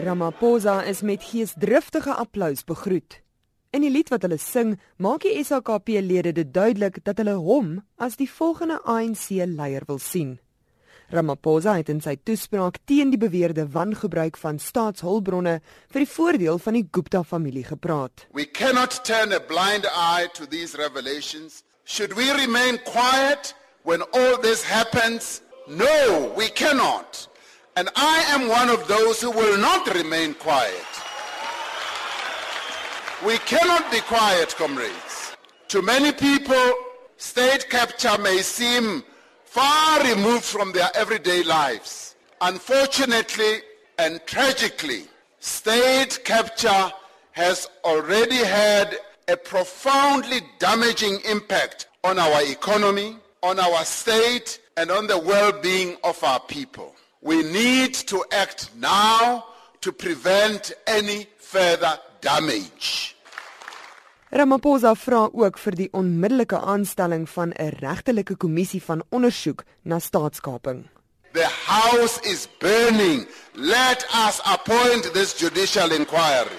Ramaphosa is met geesdriftige applous begroet. In die lied wat hulle sing, maak die SHKP-lede dit duidelik dat hulle hom as die volgende ANC-leier wil sien. Ramaphosa het in sy toespraak teen die beweerde wangebruik van staatshulpbronne vir die voordeel van die Gupta-familie gepraat. We cannot turn a blind eye to these revelations. Should we remain quiet when all this happens? No, we cannot. And I am one of those who will not remain quiet. We cannot be quiet, comrades. To many people, state capture may seem far removed from their everyday lives. Unfortunately and tragically, state capture has already had a profoundly damaging impact on our economy, on our state, and on the well-being of our people. We need to act now to prevent any further damage. Ramaphosa vra ook vir die onmiddellike aanstelling van 'n regtelike kommissie van ondersoek na staatskaping. The house is burning. Let us appoint this judicial inquiry.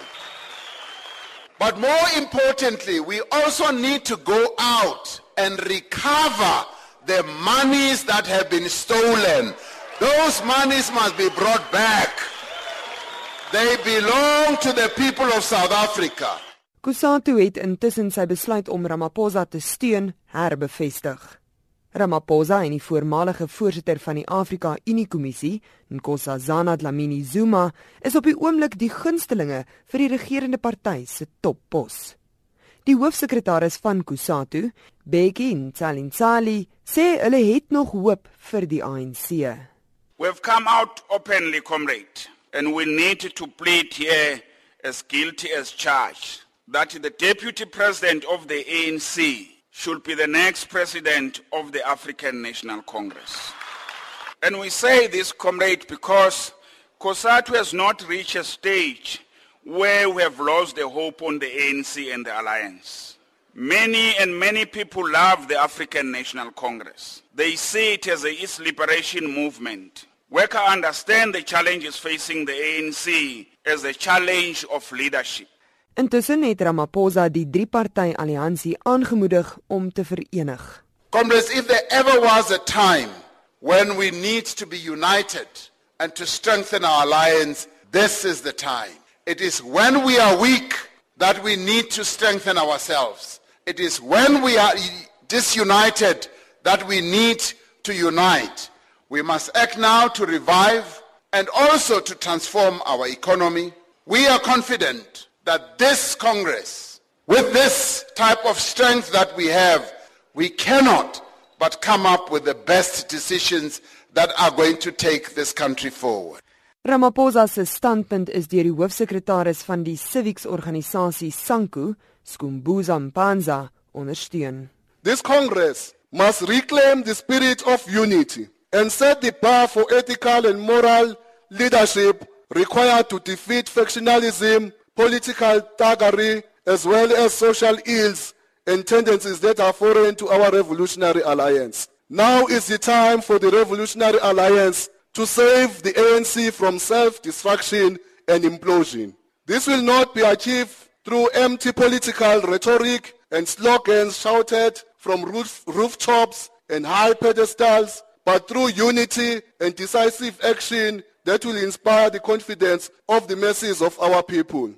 But more importantly, we also need to go out and recover the monies that have been stolen. Those monies must be brought back. They belong to the people of South Africa. Kusatu het intussen sy besluit om Ramaphosa te steun herbevestig. Ramaphosa en die voormalige voorsitter van die Afrika Unie Kommissie, Nkosazana Dlamini Zuma, is op die oomblik die gunstelinge vir die regerende party se toppos. Die hoofsekretaris van Kusatu, Beki Ntsalintsali, sê hulle het nog hoop vir die ANC. We've come out openly, comrade, and we need to plead here as guilty as charged that the deputy president of the ANC should be the next president of the African National Congress. And we say this, comrade, because COSATU has not reached a stage where we have lost the hope on the ANC and the alliance. Many and many people love the African National Congress. They see it as a East liberation movement. Workers understand the challenges facing the ANC as a challenge of leadership. Intussen het Ramaphosa die drie-party alliansie aangemoedig om te verenig. Comrades, if there ever was a time when we need to be united and to strengthen our alliance, this is the time. It is when we are weak that we need to strengthen ourselves. It is when we are disunited that we need to unite. We must act now to revive and also to transform our economy. We are confident that this Congress, with this type of strength that we have, we cannot but come up with the best decisions that are going to take this country forward. Ramaphosa se standpunt is deur die hoofsekretaris van die civics organisasie SANCO, Skhumbuzo Mpanza, ondersteun. This Congress must reclaim the spirit of unity and set the bar for ethical and moral leadership required to defeat factionalism political thuggery, as well as social ills and tendencies that are foreign to our revolutionary alliance. Now is the time for the revolutionary alliance to save the ANC from self-destruction and implosion. This will not be achieved through empty political rhetoric and slogans shouted from roof, rooftops and high pedestals, but through unity and decisive action that will inspire the confidence of the masses of our people.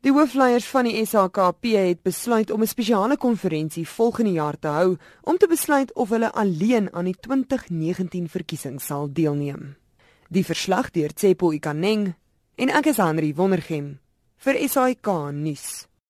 Die hoofleiers van die SHKP het besluit om 'n spesiale konferensie volgende jaar te hou om te besluit of hulle alleen aan die 2019 verkiesing sal deelneem. Die verslag deur Tsepo Ikaneng en ek is Henri Wondergem vir SAK nuus.